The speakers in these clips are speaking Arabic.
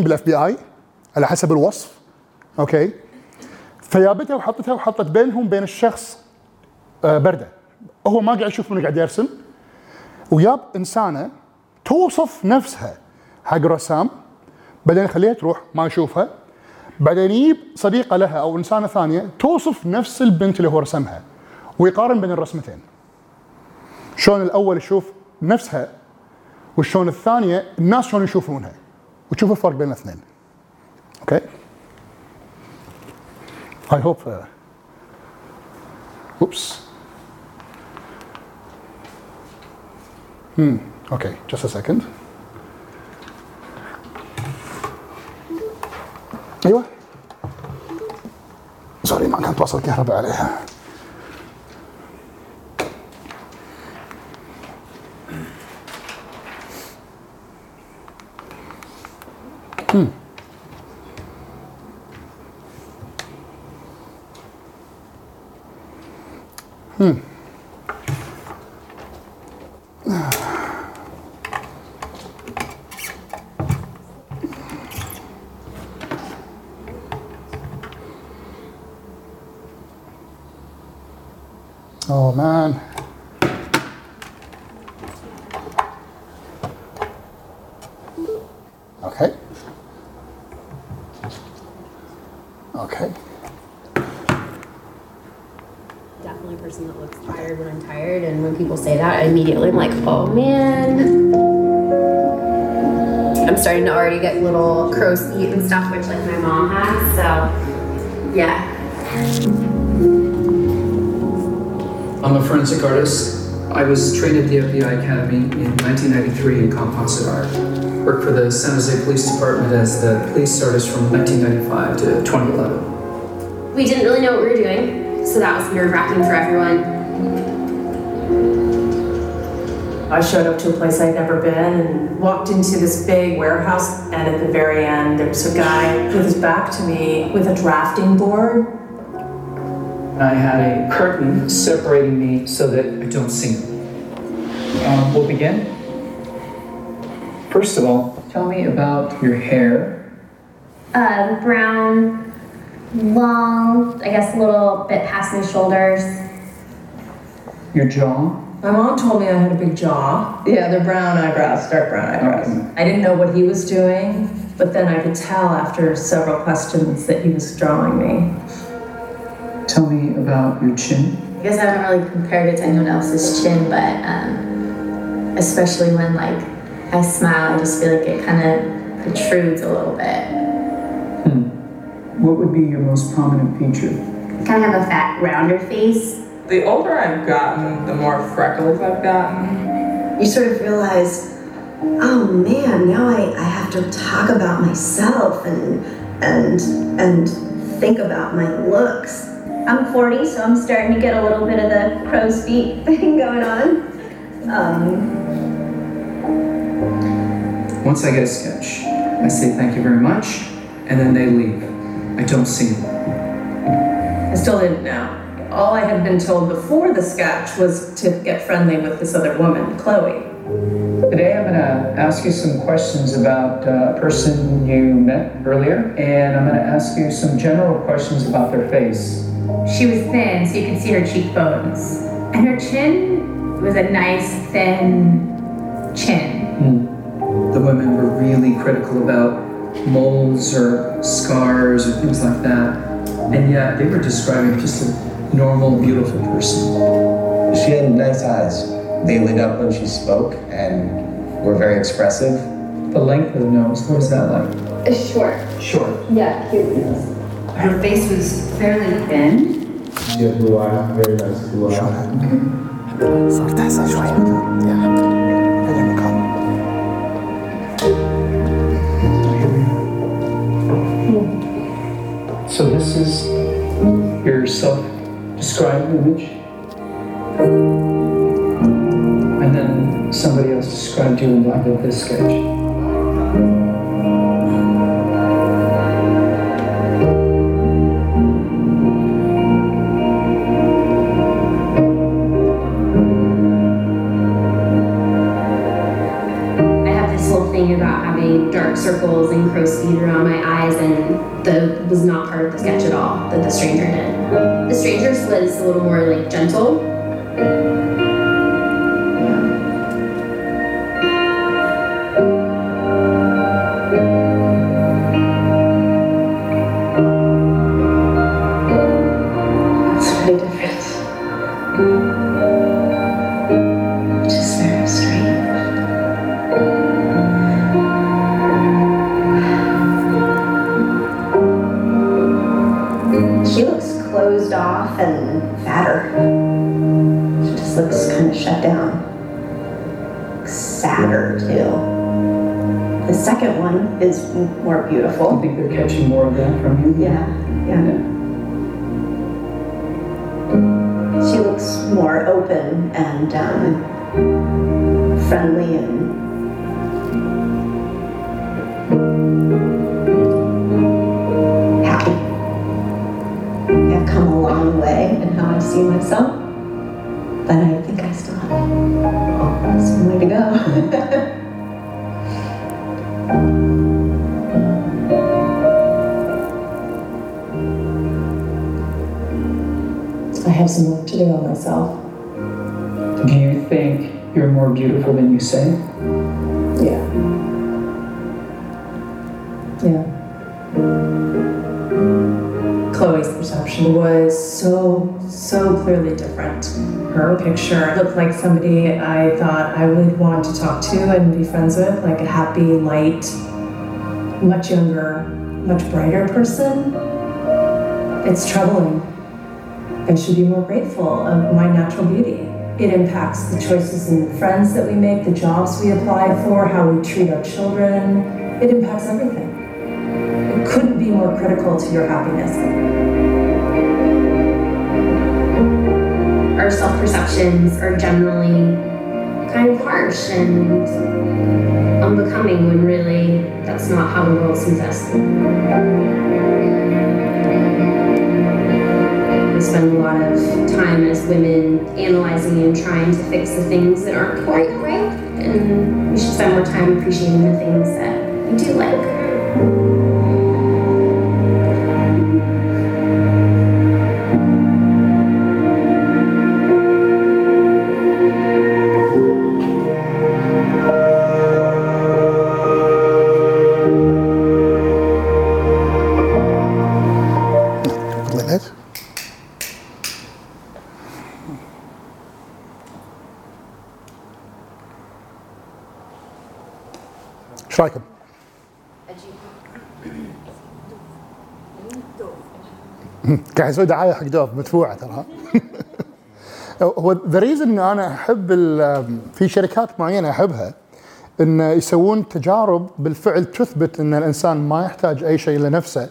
بال FBI على حسب الوصف okay؟ فجابتها وحطتها وحطت بينهم بين الشخص آه، بردة. هو ما قاعد يشوف منه قاعد يرسم. وياب إنسانة توصف نفسها حق رسام بعدين خليها تروح ما يشوفها. بعدين يجيب صديقة لها أو إنسانة ثانية توصف نفس البنت اللي هو رسمها ويقارن بين الرسمتين. شلون الأول يشوف نفسها وشلون الثانية الناس شلون يشوفونها. وتشوف الفرق بين الاثنين. أوكي I hope uh, oops. Hmm okay just a أيوه. sorry ما كانت توصل كهرباء عليها. Hmm. hmm. Hmm. Oh man. Oh man. I'm starting to already get little crow's feet and stuff, which like my mom has. So, yeah. I'm a forensic artist. I was trained at the FBI Academy in 1993 in composite art. Worked for the San Jose Police Department as the police artist from 1995 to 2011. We didn't really know what we were doing, so that was nerve wracking for everyone. I showed up to a place I'd never been and walked into this big warehouse. And at the very end, there was a guy with his back to me with a drafting board. I had a curtain separating me so that I don't see him. Um, we'll begin. First of all, tell me about your hair. Uh, brown, long, I guess a little bit past my shoulders. Your jaw. My mom told me I had a big jaw. Yeah, they're brown eyebrows, dark brown eyebrows. I didn't know what he was doing, but then I could tell after several questions that he was drawing me. Tell me about your chin. I guess I haven't really compared it to anyone else's chin, but um, especially when like I smile, I just feel like it kind of protrudes a little bit. Hmm. What would be your most prominent feature? I kind of have a fat, rounder face. The older I've gotten, the more freckles I've gotten. you sort of realize, oh man, now I, I have to talk about myself and and and think about my looks. I'm 40, so I'm starting to get a little bit of the crow's feet thing going on. Um, Once I get a sketch, I say thank you very much, and then they leave. I don't see them. I still didn't know. All I had been told before the sketch was to get friendly with this other woman, Chloe. Today I'm going to ask you some questions about uh, a person you met earlier, and I'm going to ask you some general questions about their face. She was thin, so you could see her cheekbones. And her chin was a nice, thin chin. The women were really critical about moles or scars or things like that, and yet they were describing just a normal, beautiful person. She had nice eyes. They lit up when she spoke and were very expressive. The length of the nose, what was that like? It's short. Short. Yeah, cute nose. Her face was fairly thin. She had blue eyes, very nice blue eyes. Yeah. So this is your self self-described image, and then somebody else described you in black with this sketch. I have this whole thing about having dark circles and crow's feet around my eyes, and the was not part of the sketch at all that the stranger did. The stranger's was a little more like gentle. Off and fatter. She just looks kind of shut down. Sadder, too. The second one is more beautiful. I think they're catching more of that from you. Yeah, yeah. She looks more open and um, friendly and way and how I see myself, but I think I still have some way to go. I have some work to do on myself. Do you think you're more beautiful than you say? Yeah. Yeah. Perception was so, so clearly different. Her picture looked like somebody I thought I would want to talk to and be friends with, like a happy, light, much younger, much brighter person. It's troubling. I should be more grateful of my natural beauty. It impacts the choices and friends that we make, the jobs we apply for, how we treat our children. It impacts everything. It couldn't be more critical to your happiness. Self perceptions are generally kind of harsh and unbecoming when really that's not how the world sees us. We spend a lot of time as women analyzing and trying to fix the things that aren't quite right, and we should spend more time appreciating the things that we do like. قاعد يسوي دعاية حق دوف مدفوعة ترى. هو ذا ريزن ان أنا أحب في شركات معينة أحبها إن يسوون تجارب بالفعل تثبت إن الإنسان ما يحتاج أي شيء لنفسه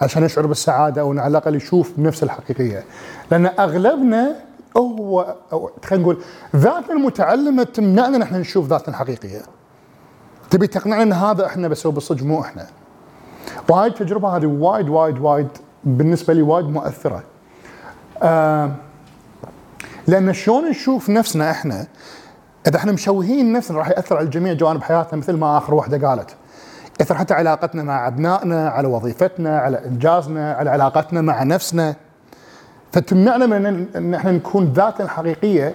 عشان يشعر بالسعادة أو على الأقل يشوف بنفسه الحقيقية. لأن أغلبنا هو أو خلينا نقول ذاتنا المتعلمة تمنعنا إن إحنا نشوف ذاتنا الحقيقية. تبي تقنعنا إن هذا إحنا بس هو بالصدق مو إحنا. وهاي التجربه هذه وايد وايد وايد بالنسبة لي وايد مؤثرة. آه لأن شلون نشوف نفسنا إحنا؟ إذا إحنا مشوهين نفسنا راح يأثر على جميع جوانب حياتنا مثل ما آخر واحدة قالت. يأثر حتى علاقتنا مع أبنائنا على وظيفتنا على إنجازنا على علاقتنا مع نفسنا. فتمنعنا من ان إحنا نكون ذاتنا الحقيقيه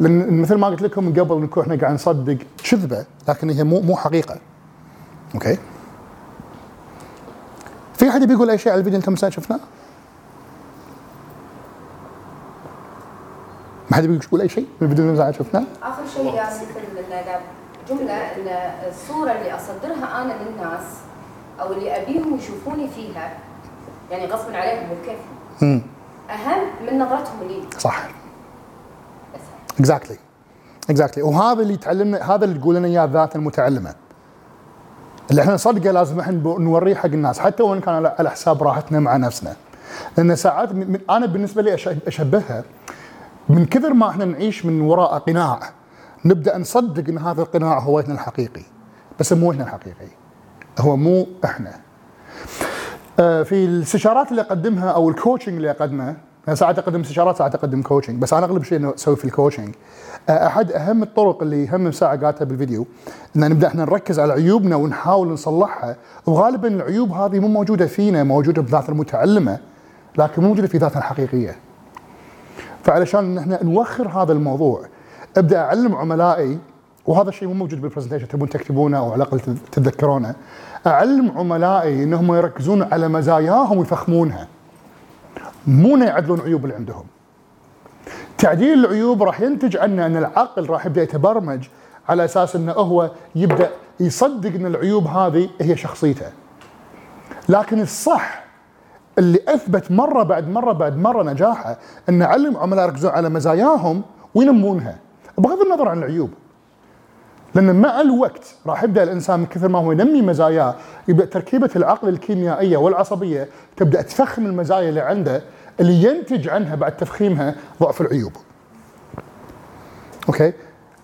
لأن مثل ما قلت لكم من قبل نكون إحنا قاعد نصدق كذبة لكن هي مو مو حقيقة. أوكي؟ احد بيقول أي شيء على الفيديو اللي كم ساعة شفناه؟ ما حد بيقول أي شيء من الفيديو اللي شفناه؟ آخر شيء يا جملة إن الصورة اللي أصدرها أنا للناس أو اللي أبيهم يشوفوني فيها يعني غصبا عليهم وكيف امم أهم من نظرتهم لي. صح. exactly exactly وهذا اللي تعلمنا هذا اللي تقول لنا إياه الذات المتعلمة. اللي إحنا نصدقه لازم إحنا نوريه حق الناس. حتى وإن كان على حساب راحتنا مع نفسنا. لأن ساعات من أنا بالنسبة لي أشبهها من كثر ما إحنا نعيش من وراء قناع نبدأ نصدق إن هذا القناع هو وجهنا الحقيقي. بس مو وجهنا الحقيقي. هو مو إحنا. آه، في الاستشارات اللي أقدمها أو ال coaching اللي أقدمه أنا ساعات اقدم استشارات ساعات اقدم coaching بس أنا أغلب شيء إنه أسوي في ال coaching آه، أحد أهم الطرق اللي هم ساعه قالتها بالفيديو ان نبدأ إحنا نركز على عيوبنا ونحاول نصلحها. وغالبا العيوب هذه مو موجودة فينا موجودة بذات المتعلمة لكن مو موجودة في ذاتها الحقيقية. فعلشان إحنا نوخر هذا الموضوع أبدأ أعلم عملائي وهذا الشيء مو موجود بال presentation تبون تكتبونه أو على الأقل تتذكرونه. أعلم عملائي إنهم يركزون على مزاياهم ويفخمونها. مو يعدلون عيوب اللي عندهم. تعديل العيوب راح ينتج عنه إن العقل راح يبدأ يتبرمج على أساس إنه هو يبدأ يصدق إن العيوب هذه هي شخصيته. لكن الصح اللي أثبت مرة بعد مرة بعد مرة نجاحه إن علم عملاء يركزون على مزاياهم وينمونها. بغض النظر عن العيوب. لأن مع الوقت راح يبدأ الإنسان من كثر ما هو ينمي مزاياه يبدأ تركيبة العقل الكيميائية والعصبية تبدأ تفخم المزايا اللي عنده اللي ينتج عنها بعد تفخيمها ضعف العيوب. أوكي؟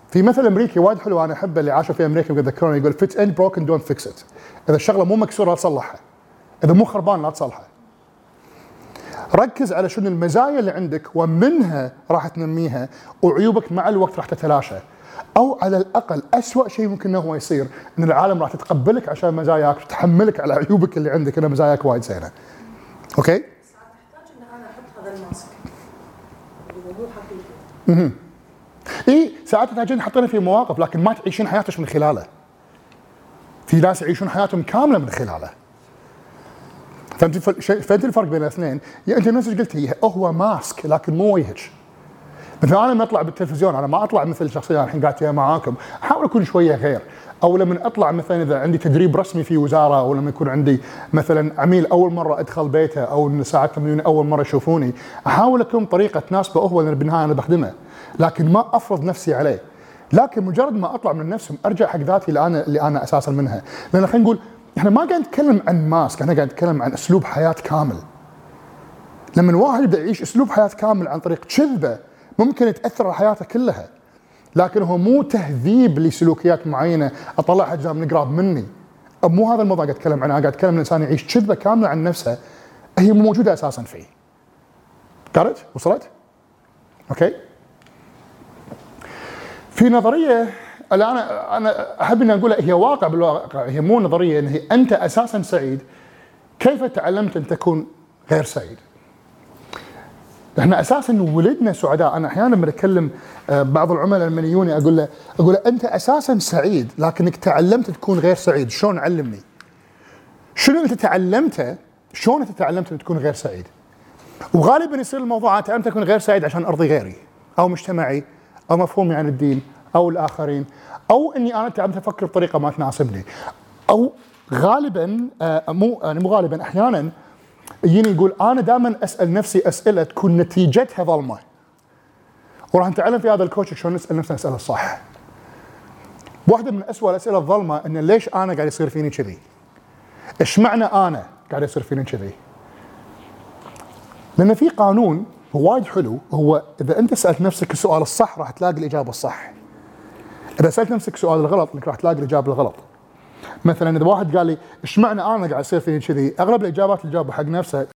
في مثل أمريكي وايد حلو أنا احبه اللي عاشوا في أمريكا يذكروني يقول if it's ain't broken don't fix it. إذا الشغلة مو مكسورة لا تصلحها. إذا مو خربان لا تصلحها. ركز على شنو المزايا اللي عندك ومنها راح تنميها وعيوبك مع الوقت راح تتلاشى. أو على الأقل اسوء شيء ممكن انه هو يصير إن العالم راح تتقبلك عشان مزاياك وتحملك على عيوبك اللي عندك إن مزاياك وايد زينة. أوكي؟ احتاج ان أنا أحط هذا ال mask اللي هو مو حقيقي إي ساعات تحتاجين حاطينه في مواقف لكن ما تعيشين حياتك من خلاله. في ناس يعيشون حياتهم كاملة من خلاله. فهمت فهمت الفرق بين الاثنين؟ يعني أنت نفس قلتي هو mask لكن مو وجهك. مثلا أنا لما أطلع بالتلفزيون أنا ما أطلع مثل الشخصيه الحين قاعد فيها معاكم أحاول أكون شوية غير أو لما أطلع مثلا إذا عندي تدريب رسمي في وزارة أو لما يكون عندي مثلا عميل أول مرة أدخل بيته أو تمرين أول مرة يشوفوني أحاول أكون طريقة تناسبه هو اللي بالنهاية أنا بخدمه. لكن ما أفرض نفسي عليه. لكن مجرد ما أطلع من نفسهم ارجع حق ذاتي اللي أنا اللي أنا أساسا منها. لأن خلينا نقول إحنا ما قاعد نتكلم عن ماسك إحنا قاعد نتكلم عن أسلوب حياة كامل. لما الواحد يبدأ يعيش أسلوب حياة كامل عن طريق كذبة ممكن تاثر على حياته كلها. لكن هو مو تهذيب لسلوكيات معينة. أطلع اجزاء من قراب مني. مو هذا الموضوع قاعد أتكلم عنه. قاعد أتكلم عن الإنسان يعيش كذبة كاملة عن نفسه. هي مو موجودة أساسا فيه. قرأت؟ وصلت؟ أوكي. في نظرية اللي أنا أحب إني أقولها هي واقع بالواقع. هي مو نظرية ان هي أنت أساسا سعيد. كيف تعلمت أن تكون غير سعيد؟ إحنا أساسا ولدنا سعداء. أنا أحيانا لما اكلم آه، بعض العملاء لما يجوني أقول له أقول له أنت أساسا سعيد لكنك تعلمت تكون غير سعيد. شلون علمني؟ شنو أنت تعلمته؟ شلون أنت تعلمت ان تكون غير سعيد؟ وغالبا يصير الموضوع أنا تعلمت اكون غير سعيد عشان أرضي غيري أو مجتمعي أو مفهومي عن الدين أو الآخرين أو إني أنا تعلمت أفكر بطريقة ما تناسبني. أو غالبا آه، مو يعني مو غالبا أحيانا يجيني يقول أنا دائما أسأل نفسي أسئلة تكون نتيجتها ظلمه وراح نتعلم في هذا الكوتش شلون نسأل نفسنا الأسئلة الصح واحدة من اسوء الأسئلة الظلمة إن ليش أنا قاعد يصير فيني كذي؟ إيش معنى أنا قاعد يصير فيني كذي؟ لأن في قانون وايد حلو هو إذا أنت سألت نفسك السؤال الصح راح تلاقي الإجابة الصح. إذا سألت نفسك السؤال الغلط إنك راح تلاقي الإجابة الغلط. مثلا إذا واحد قال لي إيش معنى أنا قاعد يصير فيني كذي؟ أغلب الإجابات اللي جابها حق نفسه